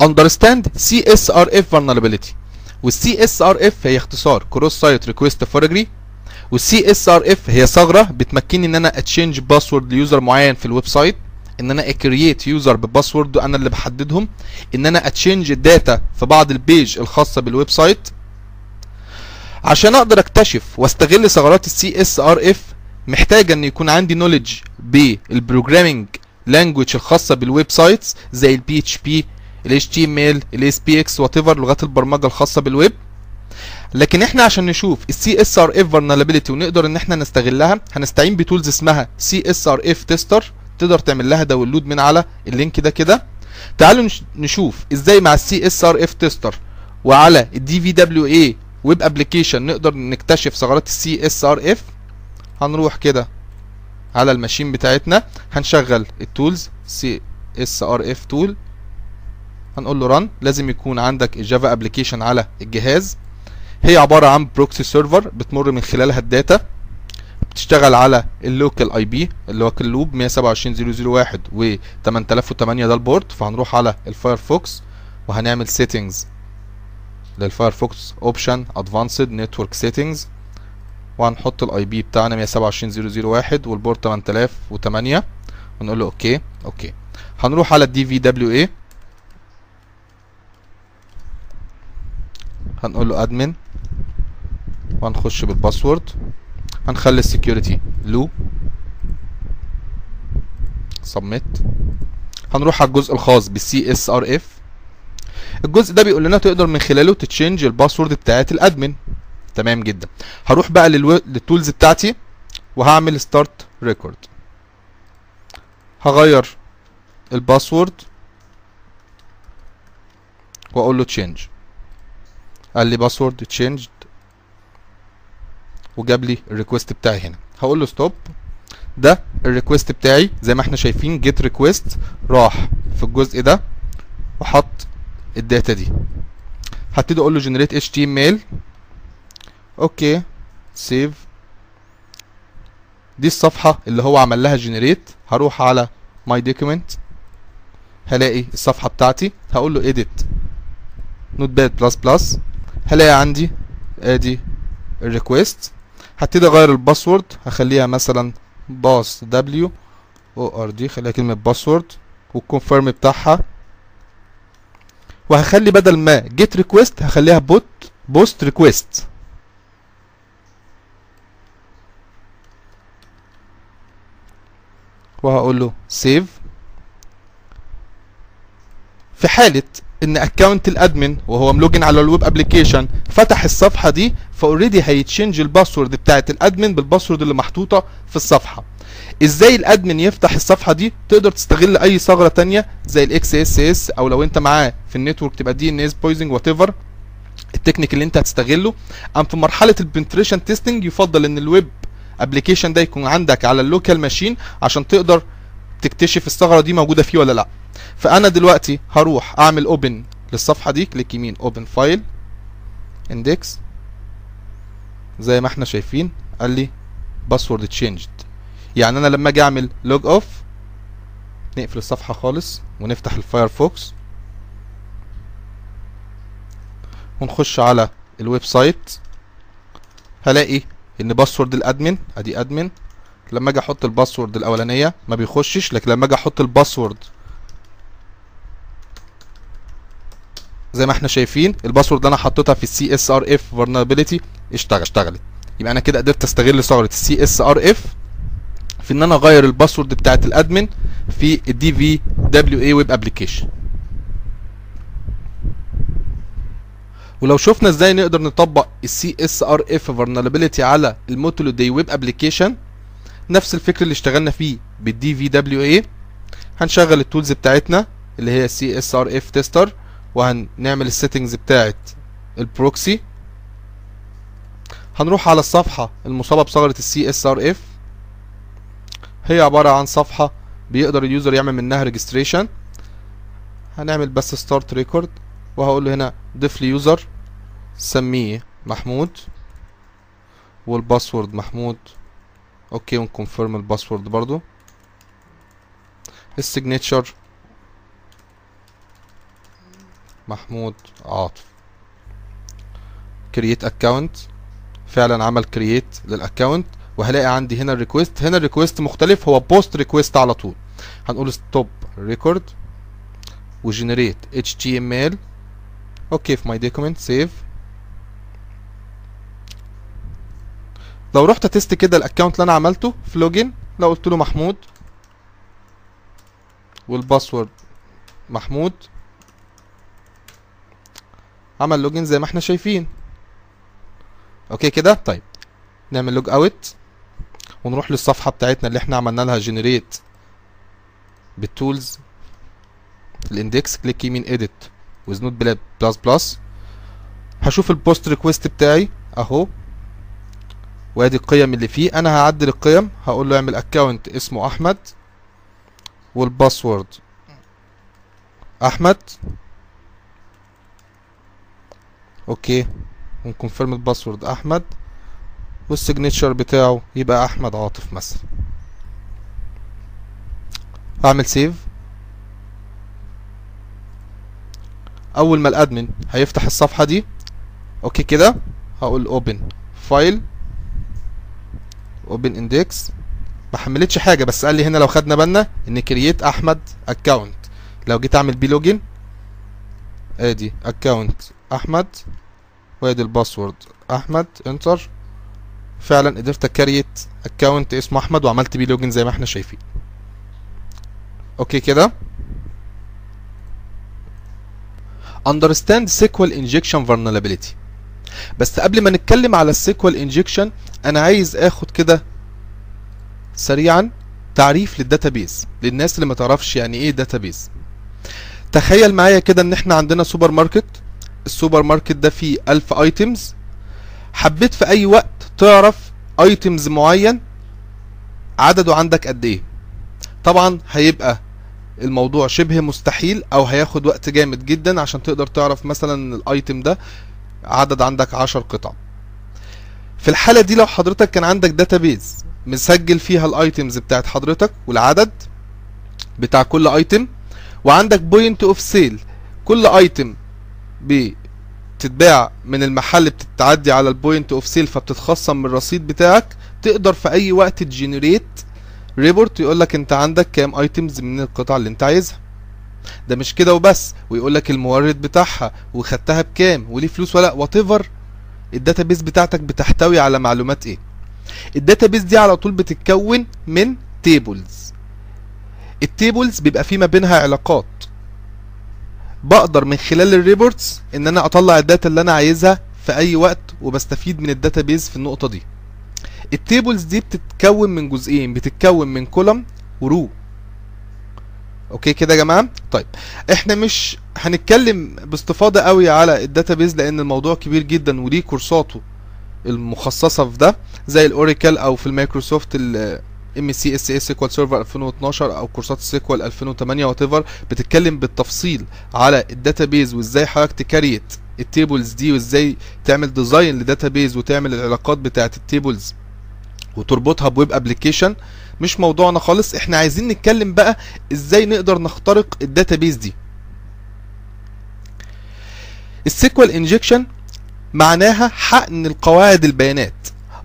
Understand CSRF vulnerability. والسي اس ار اف هي اختصار. كروس سايت ريكويست فورجري والسي اس ار اف هي ثغرة بتمكنني إن أنا اتشينج باسورد ليوزر معين في الويب سايت. إن أنا اكرييت يوزر بباسورد أنا اللي بحددهم. إن أنا اتشينج الداتا في بعض البيج الخاصة بالويب سايت. عشان أقدر أكتشف وأستغل ثغرات السي اس ار اف محتاج إن يكون عندي نوليدج بالبروجرامينج لانجوج الخاصة بالويب سايتس زي البي اتش بي ال HTML ال SPX وات ايفر لغات البرمجة الخاصة بالويب. لكن إحنا عشان نشوف السي اس ار اف ونقدر إن إحنا نستغلها هنستعين بتولز اسمها سي اس ار اف تيستر تقدر تعمل لها داونلود من على اللينك ده كده. تعالوا نش- نشوف إزاي مع السي اس ار اف تيستر وعلى دبليو اي ويب ابلكيشن نقدر نكتشف ثغرات السي اس ار اف هنروح كده على الماشين بتاعتنا هنشغل التولز سي اس ار اف تول هنقول له ران لازم يكون عندك الجافا ابلكيشن على الجهاز. هي عبارة عن بروكسي سيرفر بتمر من خلالها الداتا. بتشتغل على اللوكال اي بي اللي هو كلوب 127001 و 8008 ده البورت فهنروح على الفايرفوكس وهنعمل سيتنجز للفايرفوكس اوبشن ادفانسد نتورك سيتنجز وهنحط الاي بي بتاعنا 127001 والبورت 8008 ونقول له أوكي أوكي هنروح على الدي في دبليو اي هنقول له ادمن وهنخش بالباسورد هنخلي السكيورتي لو سبميت هنروح على الجزء الخاص بالسي اس ار اف الجزء ده بيقول لنا تقدر من خلاله تتشينج الباسورد بتاعت الادمن تمام جدا. هروح بقى للو... للتولز بتاعتي وهعمل ستارت ريكورد هغير الباسورد وأقول له تشينج قال لي باسورد تشينجد وجاب لي الريكوست بتاعي هنا. هقول له ستوب ده الريكوست بتاعي زي ما إحنا شايفين جيت ريكوست راح في الجزء ده وحط الداتا دي. هبتدي أقول له جنريت اتش تي ام ال أوكي. سيف دي الصفحة اللي هو عمل لها جنريت هروح على ماي دوكيمنت هلاقي الصفحة بتاعتي. هقول له edit. نوت باد بلس بلس هلاقي عندي. ادي الريكوست هبتدي أغير الباسورد هخليها مثلا باس دبليو أو ار دي خليها كلمة باسورد والكونفيرم بتاعها. وهخلي بدل ما جيت ريكوست هخليها بوت بوست ريكوست وهقول له سيف في حالة إن اكونت الأدمن وهو ملوجن على الويب ابلكيشن فتح الصفحة دي فاوريدي هيتشنج الباسورد بتاعت الأدمن بالباسورد اللي محطوطة في الصفحة. إزاي الأدمن يفتح الصفحة دي؟ تقدر تستغل أي ثغرة تانية زي الاكس اس اس أو لو أنت معاه في النتورك تبقى دي ان اس بويزنج وات ايفر التكنيك اللي أنت هتستغله. أم في مرحلة البنتريشن تيستنج يفضل إن الويب ابلكيشن ده يكون عندك على اللوكال ماشين عشان تقدر تكتشف الثغرة دي موجودة فيه ولا لأ. فأنا دلوقتي هروح أعمل اوبن للصفحة دي كليك يمين اوبن فايل اندكس زي ما إحنا شايفين قال لي باسورد تشينجد يعني أنا لما أجي أعمل لوج اوف نقفل الصفحة خالص ونفتح الفايرفوكس ونخش على الويب سايت هلاقي إن باسورد الأدمن أدي أدمن. لما أجي أحط الباسورد الأولانية ما بيخشش لكن لما أجي أحط الباسورد زي ما إحنا شايفين الباسورد اللي أنا حطيتها في السي اس ار اف vulnerability اشتغل اشتغلت. يبقى أنا كده قدرت أستغل ثغرة السي اس ار اف في إن أنا أغير الباسورد بتاعت الأدمن في الدي في دبليو اي ويب ابلكيشن ولو شفنا إزاي نقدر نطبق السي اس ار اف vulnerability على الموتولو دي ويب ابلكيشن نفس الفكر اللي اشتغلنا فيه بالدي في دبليو اي هنشغل التولز بتاعتنا اللي هي سي اس ار اف تيستر وهنعمل السيتنجز بتاعت البروكسي هنروح على الصفحة المصابة بثغرة ار اف هي عبارة عن صفحة بيقدر اليوزر يعمل منها ريجستريشن هنعمل بس ستارت ريكورد وهقول له هنا ضيف لي يوزر سميه محمود والباسورد محمود. أوكي ونكونفيرم الباسورد برضو. السيجنتشر محمود عاطف. كرييت اكونت فعلا عمل كرييت للاكونت وهلاقي عندي هنا الريكوست هنا الريكوست مختلف هو بوست ريكوست على طول. هنقول ستوب ريكورد وجنريت html. أوكي في ماي دوكيمنت سيف لو رحت تست كده الاكونت اللي أنا عملته في لوجن لو قلت له محمود. والباسورد محمود. عمل لوجن زي ما إحنا شايفين. أوكي كده؟ طيب. نعمل لوج اوت ونروح للصفحة بتاعتنا اللي إحنا عملنا لها جنريت بالتولز الاندكس كليك يمين اديت ويز نوت بلس بلس هشوف البوست ريكويست بتاعي اهو. وادي القيم اللي فيه. أنا هعدل القيم. هقول له اعمل اكونت اسمه أحمد. والباسورد أحمد. أوكي. ونكونفيرم الباسورد أحمد. والسيجنتشر بتاعه يبقى أحمد عاطف مثلا. أعمل سيف أول ما الأدمن هيفتح الصفحة دي. أوكي كده. هقول اوبن فايل اوبن اندكس ما حملتش حاجة بس قال لي هنا لو خدنا بالنا إن كرييت أحمد اكونت لو جيت أعمل بيه لوجن آدي اكونت أحمد وادي الباسورد. أحمد انتر. فعلا قدرت أكريت اكونت اسمه أحمد وعملت بيه لوجن زي ما إحنا شايفين. أوكي كده؟ Understand SQL injection vulnerability. بس قبل ما نتكلم على السيكوال انجكشن أنا عايز آخد كده سريعا تعريف للداتابيز للناس اللي ما تعرفش يعني إيه داتابيز تخيل معايا كده إن إحنا عندنا سوبر ماركت السوبر ماركت ده فيه ألف ايتمز حبيت في أي وقت تعرف ايتمز معين عدده عندك قد إيه. طبعا هيبقى الموضوع شبه مستحيل أو هياخد وقت جامد جدا عشان تقدر تعرف مثلا الايتم ده عدد عندك عشر قطع. في الحالة دي لو حضرتك كان عندك داتابيز مسجل فيها الايتمز بتاعت حضرتك والعدد بتاع كل ايتم وعندك بوينت اوف سيل كل ايتم بتتباع من المحل بتتعدي على البوينت اوف سيل فبتتخصم من الرصيد بتاعك. تقدر في أي وقت تجنريت ريبورت يقول لك أنت عندك كام ايتمز من القطع اللي أنت عايزها. ده مش كده وبس ويقول لك المورد بتاعها وخدتها بكام وليه فلوس ولا وات ايفر الداتابيز بتاعتك بتحتوي على معلومات إيه؟ الداتابيز دي على طول بتتكون من تيبلز التيبلز بيبقى في ما بينها علاقات. بقدر من خلال الريبورتس إن أنا أطلع الداتا اللي أنا عايزها في أي وقت وبستفيد من الداتابيز في النقطة دي. التيبلز دي بتتكون من جزئين بتتكون من كولم ورو أوكي كده يا جماعة؟ طيب إحنا مش هنتكلم باستفاضة قوي على الداتابيز لأن الموضوع كبير جدا وليه كورساته المخصصة في ده زي الأوراكل أو في المايكروسوفت ام سي اس اس سيكوال سيرفر 2012 أو كورسات السيكوال 2008 وات ايفر بتتكلم بالتفصيل على الداتابيز وإزاي حضرتك تكريت التيبلز دي وإزاي تعمل ديزاين لداتابيز وتعمل العلاقات بتاعه التيبلز وتربطها بويب ابلكيشن مش موضوعنا خالص إحنا عايزين نتكلم بقى إزاي نقدر نخترق الداتابيز دي. السيكوال انجكشن معناها حقن القواعد البيانات.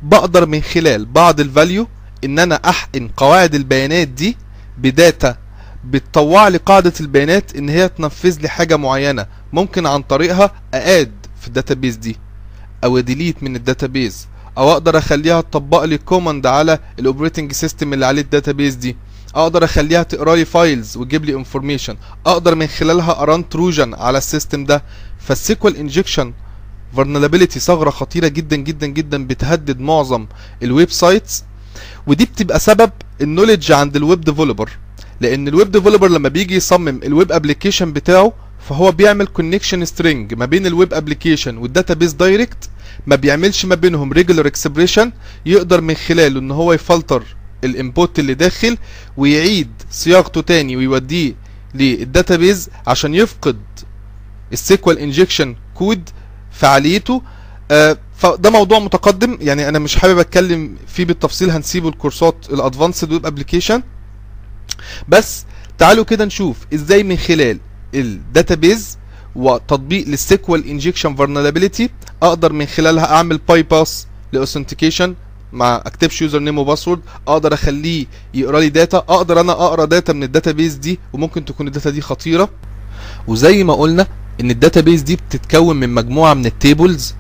بقدر من خلال بعض الفاليو إن أنا أحقن قواعد البيانات دي بداتا بتطوع لي قاعدة البيانات إن هي تنفذ لي حاجة معينة. ممكن عن طريقها ااد في الداتابيز دي أو ديليت من الداتابيز أو أقدر أخليها تطبق لي كوماند على الاوبريتنج سيستم اللي عليه الداتابيز دي. أقدر أخليها تقرأ لي فايلز وتجيب لي انفورميشن أقدر من خلالها اران تروجن على السيستم ده. فالسيكوال انجكشن فولنربيليتي ثغرة خطيرة جدا جدا جدا بتهدد معظم الويب سايتس ودي بتبقى سبب النولج عند الويب ديفلوبر. لأن الويب ديفلوبر لما بيجي يصمم الويب ابلكيشن بتاعه فهو بيعمل كونكشن سترينج ما بين الويب ابلكيشن والداتابيز دايركت ما بيعملش ما بينهم ريجولار اكسبريشن يقدر من خلاله إن هو يفلتر الانبوت اللي داخل ويعيد صياغته تاني ويوديه للداتابيز عشان يفقد السيكوال انجكشن كود فعاليته فده موضوع متقدم. يعني أنا مش حابب أتكلم فيه بالتفصيل هنسيبه الكورسات الأدفانسد ويب ابلكيشن بس تعالوا كده نشوف إزاي من خلال الداتابيز وتطبيق للسيكوال انجكشن فولنربيليتي أقدر من خلالها أعمل باي باس لاوثنتيكيشن ما اكتبش يوزر نيم وباسورد أقدر أخليه يقرأ لي داتا أقدر أنا أقرأ داتا من الداتابيز دي وممكن تكون الداتا دي خطيرة. وزي ما قلنا إن الداتابيز دي بتتكون من مجموعة من التيبلز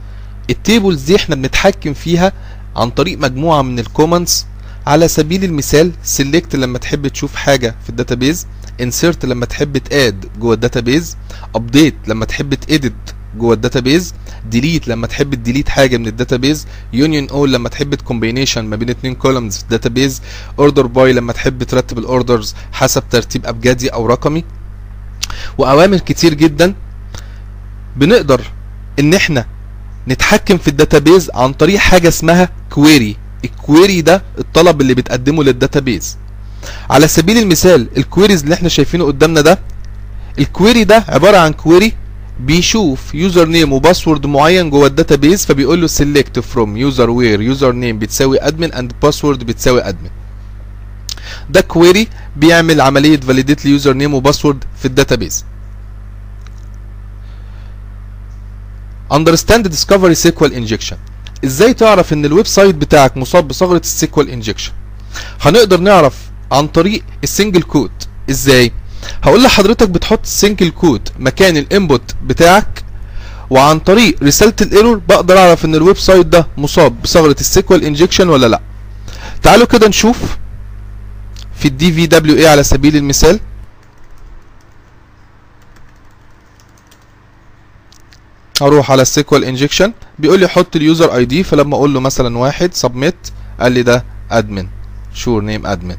التيبلز دي إحنا بنتحكم فيها عن طريق مجموعة من الكومنتس. على سبيل المثال سيلكت لما تحب تشوف حاجة في الداتابيز انسيرت لما تحب تآد جوه الداتابيز ابديت لما تحب تإديت جوه الداتابيز ديليت لما تحب تديليت حاجة من الداتابيز يونيون اول لما تحب تكومبينيشن ما بين اتنين كولمز في الداتابيز اوردر باي لما تحب ترتب الاوردرز حسب ترتيب أبجدي أو رقمي. وأوامر كتير جدا بنقدر إن إحنا نتحكم في الداتابيز عن طريق حاجة اسمها كويري الكويري ده الطلب اللي بتقدمه للداتابيز. على سبيل المثال الكويريز اللي إحنا شايفينه قدامنا ده الكويري ده عبارة عن كويري بيشوف يوزر نيم وباسورد معين جوه الداتابيز فبيقول له سيلكت فروم يوزر وير يوزر نيم بتساوي ادمن اند باسورد بتساوي ادمن ده كويري بيعمل عملية فاليديت ليوزر نيم وباسورد في الداتابيز. Understand discovery SQL injection. إزاي تعرف إن الويب سايت بتاعك مصاب بثغرة السيكوال انجكشن هنقدر نعرف عن طريق السنجل كود إزاي؟ هقول لحضرتك بتحط السنجل كود مكان الانبوت بتاعك وعن طريق رساله الايرور بقدر أعرف إن الويب سايت ده مصاب بثغرة السيكوال انجكشن ولا لأ. تعالوا كده نشوف في الدي في دبليو اي على سبيل المثال. أروح على السيكوال انجكشن بيقول لي حط اليوزر اي دي فلما أقول له مثلا واحد سبميت قال لي ده ادمن شور نيم ادمن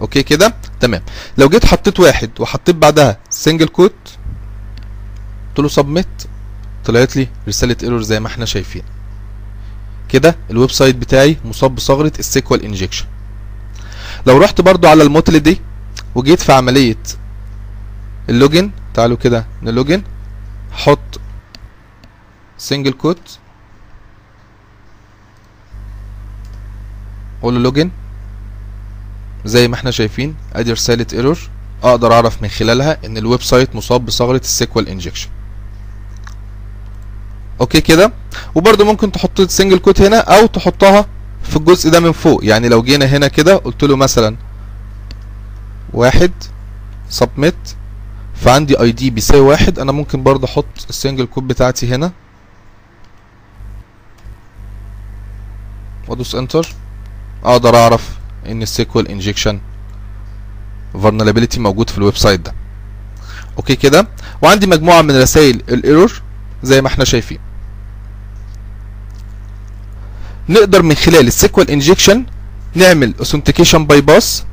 أوكي كده؟ تمام. لو جيت حطيت واحد وحطيت بعدها سنجل كوت قلت له سبميت طلعت لي رسالة ايرور زي ما إحنا شايفين. كده الويب سايت بتاعي مصاب بثغرة السيكوال انجكشن لو رحت برضو على الموتل دي وجيت في عملية اللوجن تعالوا كده نلوجن حط سنجل كوت أقول له لوجن زي ما إحنا شايفين ادي رسالة ايرور أقدر أعرف من خلالها إن الويب سايت مصاب بثغرة السيكوال انجكشن أوكي كده؟ وبرده ممكن تحط السنجل كوت هنا أو تحطها في الجزء ده من فوق. يعني لو جينا هنا كده قلت له مثلا واحد سبميت فعندي اي دي بيساوي واحد. أنا ممكن برضه أحط السنجل كود بتاعتي هنا. وادوس انتر أقدر أعرف إن السيكوال انجكشن vulnerability موجود في الويب سايت ده. أوكي كده؟ وعندي مجموعة من رسائل الإيرور زي ما إحنا شايفين. نقدر من خلال السيكوال انجكشن نعمل اوثنتيكيشن باي باس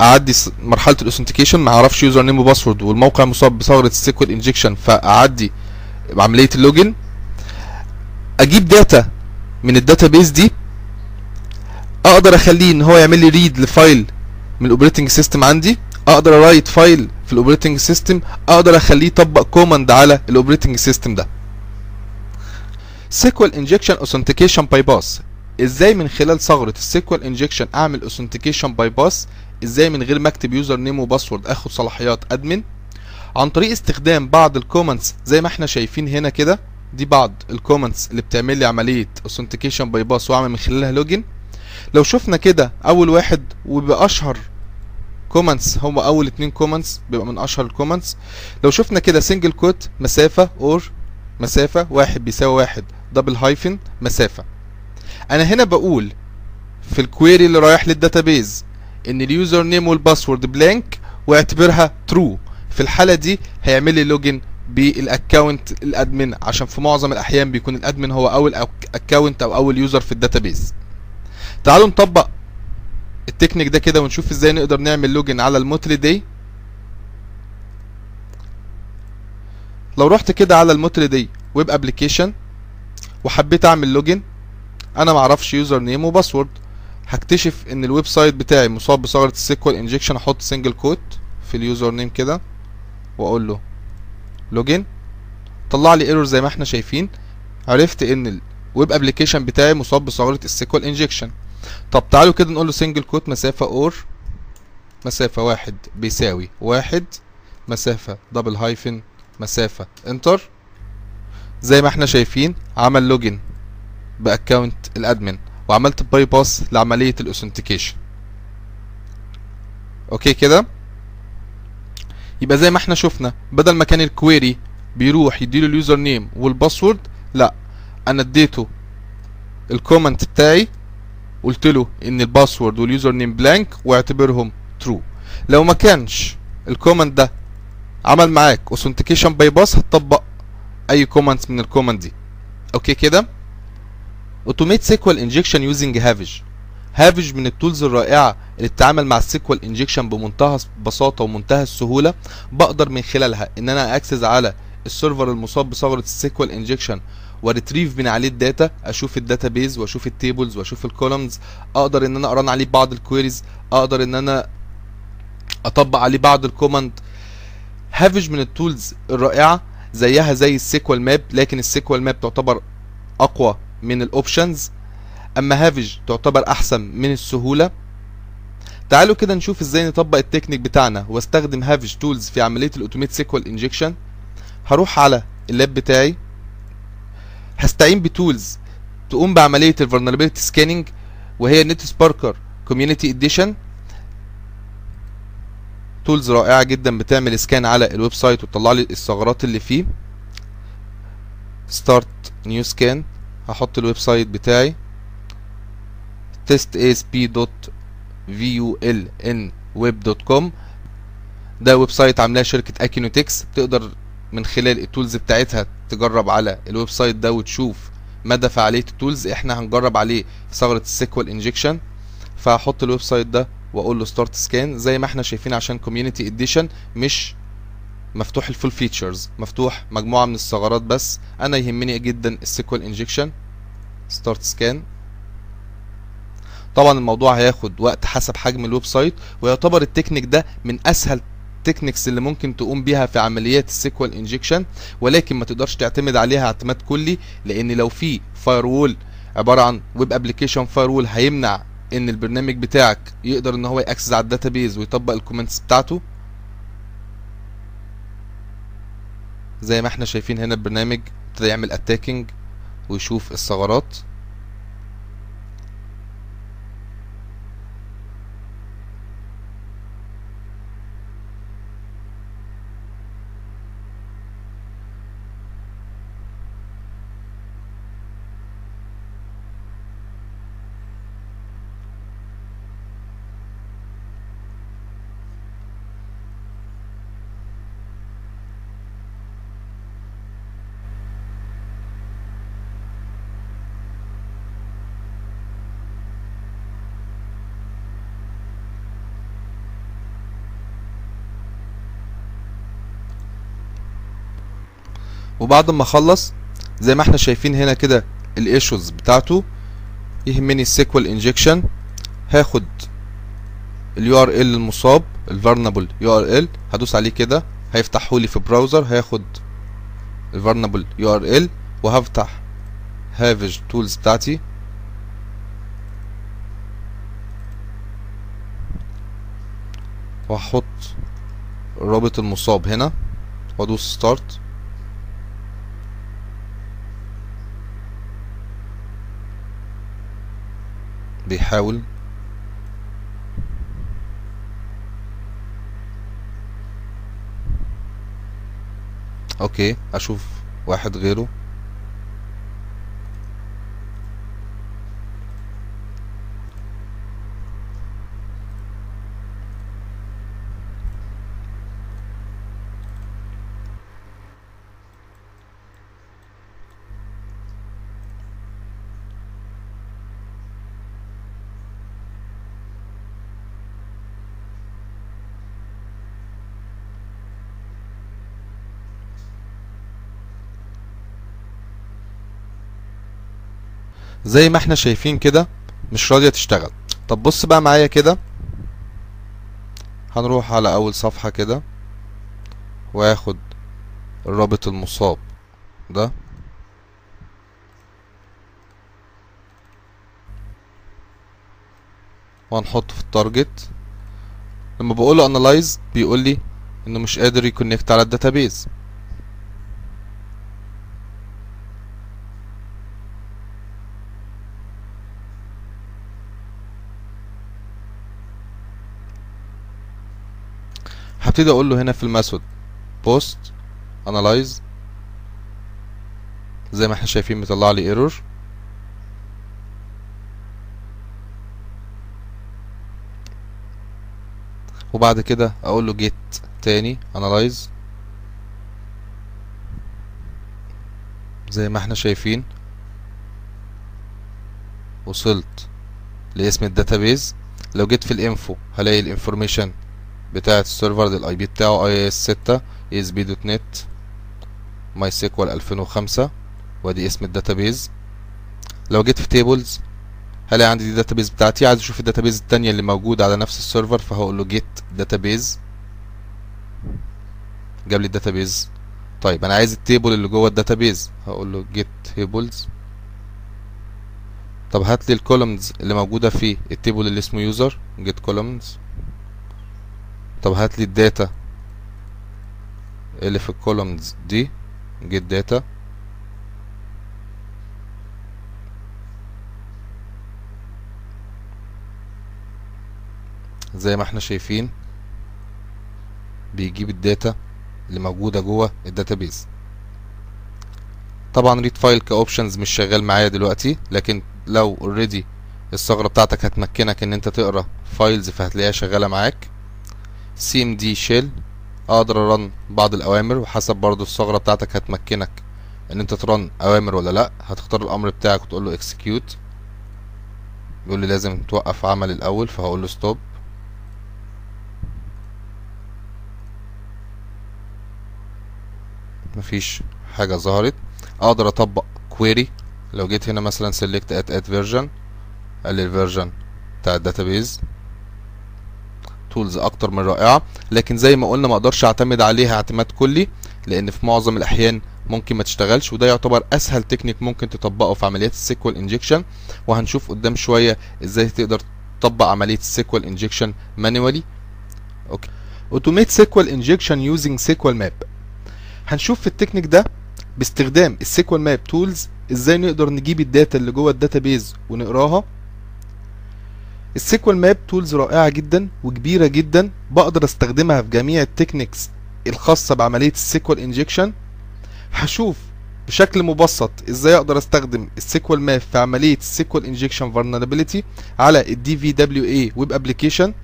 أعدي مرحلة الاوثنتيكيشن ما أعرفش يوزر نيم وباسورد والموقع مصاب بثغره السيكوال انجكشن فأعدي عملية اللوجن أجيب داتا من الداتابيز دي أقدر أخليه إن هو يعمل لي ريد لفايل من الاوبريتنج سيستم عندي. أقدر ارايت فايل في الاوبريتنج سيستم أقدر أخليه يطبق كوماند على الاوبريتنج سيستم ده. سيكوال انجكشن اوثنتيكيشن باي باس إزاي من خلال ثغرة السيكوال انجكشن أعمل اوثنتيكيشن باي باس إزاي من غير ما أكتب يوزر نيم وباسورد آخد صلاحيات ادمن عن طريق استخدام بعض الكومنتس زي ما إحنا شايفين هنا كده دي بعض الكومنتس اللي بتعمل لي عملية اوثنتيكيشن باي باس وأعمل من خلالها لوجن لو شفنا كده أول واحد وبيبقى أشهر كومنتس هم أول اتنين كومنتس بيبقى من أشهر الكومنتس لو شفنا كده سنجل كوت مسافة اور مسافة واحد بيساوي واحد دبل هايفن مسافة. أنا هنا بقول في الكويري اللي رايح للداتابيز إن اليوزر نيم والباسورد بلانك واعتبرها ترو في الحالة دي هيعمل لي لوجن بالاكونت الادمن عشان في معظم الأحيان بيكون الادمن هو أول اكونت أو أول يوزر في الداتابيز تعالوا نطبق التكنيك ده كده ونشوف إزاي نقدر نعمل لوجن على الموتري دي لو رحت كده على الموتري دي ويب ابلكيشن وحبيت أعمل لوجن أنا معرفش يوزر نيم وباسورد. هكتشف إن الويب سايت بتاعي مصاب بثغرة السيكوال إنجكشن أحط سنجل كوت في اليوزر نيم كده وأقول له لوجن طلع لي ايرور زي ما إحنا شايفين. عرفت إن الويب ابلكيشن بتاعي مصاب بثغرة السيكوال إنجكشن. طب تعالوا كده نقول له سنجل كوت مسافة اور مسافة واحد بيساوي واحد مسافة دبل هايفن مسافة انتر زي ما إحنا شايفين عمل لوجن باكونت الأدمن وعملت باي باس لعملية الاوثنتيكيشن أوكي كده؟ يبقى زي ما إحنا شفنا بدل ما كان الكويري بيروح يديله اليوزر نيم والباسورد لا أنا اديته الكومنت بتاعي قلت له إن الباسورد واليوزر نيم بلانك واعتبرهم ترو لو ما كانش الكومنت ده عمل معاك اوثنتيكيشن باي باس هتطبق أي كومنت من الكومنت دي. أوكي كده؟ اوتوميت سيكوال انجكشن يوزنج هافج هافج من التولز الرائعة اللي بتتعامل مع السيكوال انجكشن بمنتهى البساطه ومنتهى السهولة. بقدر من خلالها إن أنا اكسس على السيرفر المصاب بثغرة السيكوال انجكشن وريتريف من عليه الداتا أشوف الداتا بيز وأشوف التيبلز وأشوف الكولومز أقدر إن أنا اقران عليه بعض الكويريز أقدر إن أنا أطبق عليه بعض الكوماند هافج من التولز الرائعة زيها زي السيكوال ماب لكن السيكوال ماب تعتبر أقوى من الاوبشنز أما هافج تعتبر أحسن من السهولة. تعالوا كده نشوف إزاي نطبق التكنيك بتاعنا واستخدم هافج تولز في عملية الاوتوميت سيكوال انجكشن هروح على اللاب بتاعي. هستعين بتولز تقوم بعملية الفولنربيلتي سكاننج وهي نت سباركر كوميونتي اديشن تولز رائعة جدا بتعمل سكان على الويب سايت وتطلع لي الثغرات اللي فيه. ستارت نيو سكان هحط الويب سايت بتاعي. testasp.vulnweb.com ده ويب سايت عاملاه شركة اكينوتكس تقدر من خلال التولز بتاعتها تجرب على الويب سايت ده وتشوف مدى فعالية التولز إحنا هنجرب عليه في ثغرة السيكوال انجكشن. فهحط الويب سايت ده واقول له ستارت سكان زي ما إحنا شايفين عشان كوميونتي اديشن مش مفتوح الفول فيتشرز مفتوح مجموعة من الثغرات بس. أنا يهمني جدا السيكوال انجكشن ستارت سكان طبعا الموضوع هياخد وقت حسب حجم الويب سايت ويعتبر التكنيك ده من أسهل التكنيكس اللي ممكن تقوم بيها في عمليات السيكوال انجكشن ولكن ما تقدرش تعتمد عليها اعتماد كلي لأن لو في فاير وول عبارة عن ويب ابلكيشن فاير وول هيمنع إن البرنامج بتاعك يقدر إن هو يأكسس على الداتابيز ويطبق الكومنتس بتاعته. زي ما إحنا شايفين هنا البرنامج ابتدى يعمل اتاكينج ويشوف الثغرات. وبعد ما اخلص زي ما إحنا شايفين هنا كده الايشوز بتاعته يهمني السيكوال انجكشن هاخد اليو ار ال المصاب الفارنبل يو ار ال هدوس عليه كده هيفتحه لي في براوزر هاخد الفارنبل يو ار ال وهفتح هافج تولز بتاعتي. وهحط رابط المصاب هنا وادوس ستارت بيحاول أوكي أشوف واحد غيره. زي ما إحنا شايفين كده مش راضية تشتغل. طب بص بقى معايا كده. هنروح على أول صفحة كده. وآخد الرابط المصاب ده. وهنحطه في التارجت. لما بقوله analyze بيقول لي إنه مش قادر يكونكت على الداتابيز هبتدي أقول له هنا في الميثود post analyze. زي ما إحنا شايفين بيطلع لي ايرور وبعد كده أقول له get تاني analyze. زي ما إحنا شايفين. وصلت لاسم الداتابيز لو جيت في الانفو هلاقي الانفورميشن بتاعة السيرفر الاي بي بتاعه اي اس 6 اس بي دوت نت ماي سيكوال 2005 وادي اسم الداتابيز. لو جيت في تيبلز هلاقي عندي دي الداتابيز بتاعتي. عايز أشوف الداتابيز التانية اللي موجودة على نفس السيرفر فهقول له جيت داتابيز جاب لي الداتابيز. طيب أنا عايز التيبل اللي جوه الداتابيز. هقول له جيت تيبلز طب هات لي الكولومز اللي موجودة في التيبل اللي اسمه يوزر جيت كولومز طب هات لي الداتا اللي في الكولومز دي جيت داتا زي ما إحنا شايفين بيجيب الداتا اللي موجودة جوه الداتابيز طبعا ريد فايل كاوبشنز مش شغال معايا دلوقتي لكن لو اوريدي الثغرة بتاعتك هتمكنك إن أنت تقرأ فايلز فهتلاقيها شغالة معاك. إم دي شيل أقدر أرن بعض الأوامر وحسب برضو الثغرة بتاعتك هتمكنك. إن أنت ترن أوامر ولا لأ هتختار الأمر بتاعك وتقول له اكسكيوت بيقول لي لازم توقف عمل الأول فهقول له ستوب مفيش حاجة ظهرت. أقدر أطبق كويري لو جيت هنا مثلا select at add version قال لي الفيرجن بتاع الداتابيز تولز أكتر من رائعة. لكن زي ما قلنا ما أقدرش أعتمد عليها اعتماد كلي لأن في معظم الأحيان ممكن ما تشتغلش وده يعتبر أسهل تكنيك ممكن تطبقه في عمليات السيكوال انجكشن وهنشوف قدام شوية إزاي تقدر تطبق عملية السيكوال انجكشن مانوالي أوكي. اوتوميت سيكوال انجكشن يوزنج سيكوال ماب. هنشوف في التكنيك ده باستخدام السيكوال ماب تولز إزاي نقدر نجيب الداتا اللي جوه الداتابيز ونقراها. السيكوال ماب تولز رائعة جدا وكبيرة جدا. بقدر أستخدمها في جميع التكنيكس الخاصة بعملية السيكوال إنجكشن. هشوف بشكل مبسط إزاي أقدر أستخدم السيكوال ماب في عملية السيكوال إنجكشن فولنربيليتي على الدي في دبليو اي ويب ابلكيشن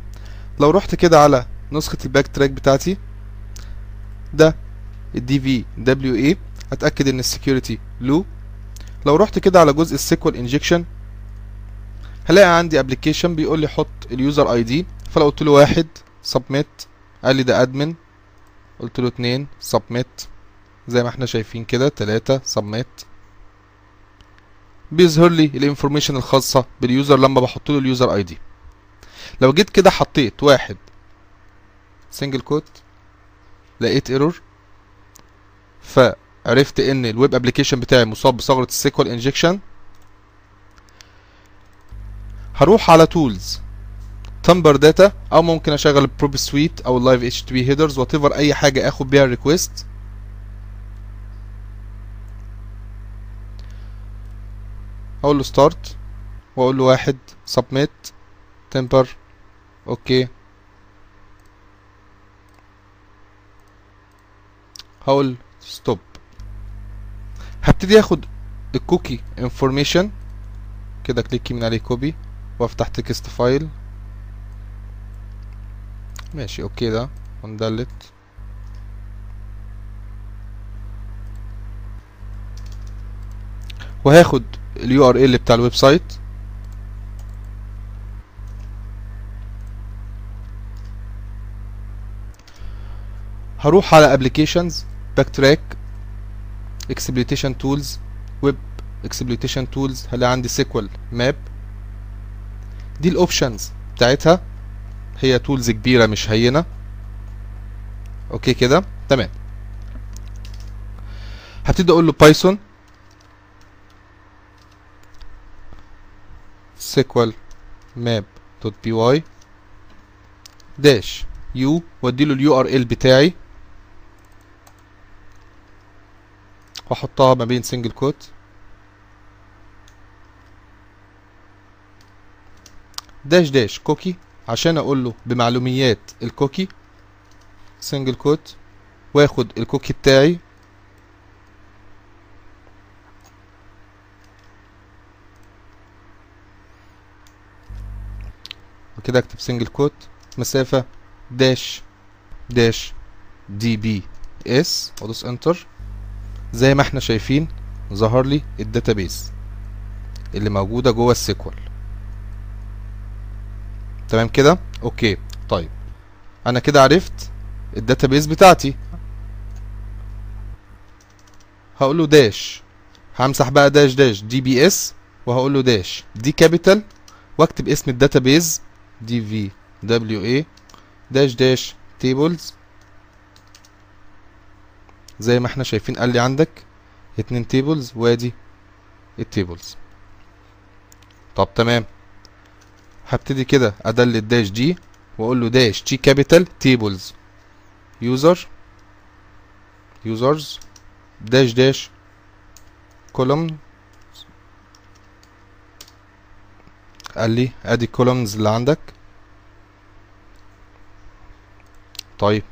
لو رحت كده على نسخة الباك تراك بتاعتي ده الدي في دبليو اي اتاكد إن السكيورتي لو لو رحت كده على جزء السيكوال إنجكشن هلاقي عندي ابلكيشن بيقول لي حط اليوزر اي دي فلو قلت له واحد سبميت قال لي ده ادمن قلت له اتنين سبميت زي ما إحنا شايفين كده تلاتة سبميت بيظهر لي الانفورميشن الخاصة باليوزر لما بحط له اليوزر اي دي لو جيت كده حطيت واحد. سنجل كوت لقيت ايرور فعرفت إن الويب ابلكيشن بتاعي مصاب بثغرة السيكوال انجكشن هروح على تولز تمبر داتا أو ممكن أشغل البروب سويت أو اللايف اتش تي بي هيدرز وات ايفر أي حاجة آخد بيها الريكوست أقول له ستارت وأقول له واحد سبميت تمبر أوكي هقول ستوب هبتدي آخد الكوكي انفورميشن كده كليك يمين عليه كوبي وافتح تكست فايل. ماشي أوكي ده. وندلت. وهاخد اليو ار ال بتاع الويب سايت. هروح على ابلكيشنز باك تراك اكسبليتيشن تولز ويب اكسبلويتيشن تولز هلاقي عندي سيكوال ماب دي الاوبشنز بتاعتها. هي تولز كبيرة مش هينة. أوكي كده؟ تمام. هبتدي أقول له بايثون سيكوال ماب دوت بي واي داش يو وأدي له اليو آر إل بتاعي. وأحطها ما بين سنجل كوت داش داش كوكي. عشان أقول له بمعلوميات الكوكي سنجل كوت واخد الكوكي بتاعي. وكده أكتب سنجل كوت مسافة داش داش دي بي اس وادوس انتر زي ما إحنا شايفين ظهر لي الداتابيز اللي موجودة جوه السيكوال. تمام كده؟ أوكي طيب. أنا كده عرفت الداتابيز بتاعتي. هقول له داش. همسح بقى داش داش دي بي اس وهقول له داش. دي كابيتال واكتب اسم الداتابيز. دي في دبليو اي داش داش تيبلز زي ما إحنا شايفين قال لي عندك اتنين تيبلز وادي التيبلز طب تمام. هبتدي كده ادلت داش دي وأقول له داش تي كابيتال تيبلز يوزر يوزرز داش داش كولوم قال لي أدي الكولومز اللي عندك. طيب.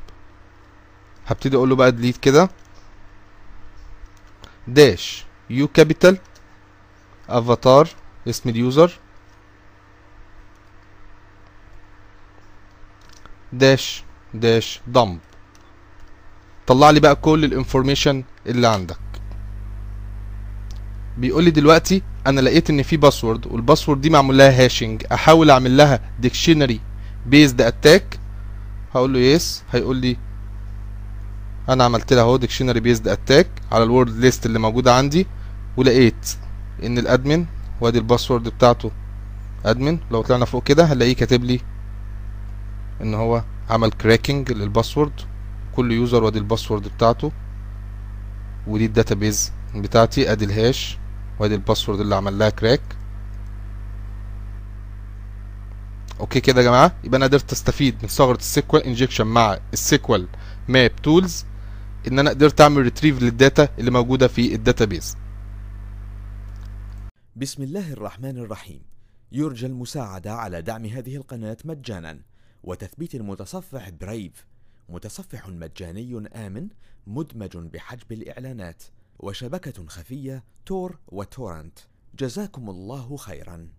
هبتدي أقول له بقى ديليت كده. داش يو كابيتال افاتار اسم اليوزر. داش داش دمب. طلع لي بقى كل الانفورميشن اللي عندك. بيقول لي دلوقتي أنا لقيت إن في باسورد والباسورد دي معمول لها هاشنج أحاول أعمل لها ديكشنري بيزد اتاك هقول له يس هيقول لي أنا عملت لها اهو ديكشنري بيزد اتاك على الورد ليست اللي موجودة عندي ولقيت إن الأدمن وأدي الباسورد بتاعته أدمن. لو طلعنا فوق كده هنلاقيه كاتب لي إن هو عمل كراكنج للباسورد كل يوزر وادي الباسورد بتاعته. ودي الداتابيز بتاعتي أدي الهاش وأدي الباسورد اللي عمل لها كراك أوكي كده يا جماعة؟ يبقى أنا قدرت أستفيد من ثغرة السيكوال انجكشن مع السيكوال ماب تولز إن أنا قدرت أعمل ريتريف للداتا اللي موجودة في الداتابيز بسم الله الرحمن الرحيم. يرجى المساعدة على دعم هذه القناة مجانا. وتثبيت المتصفح برايف متصفح مجاني آمن مدمج بحجب الإعلانات وشبكة خفية تور وتورنت جزاكم الله خيرا.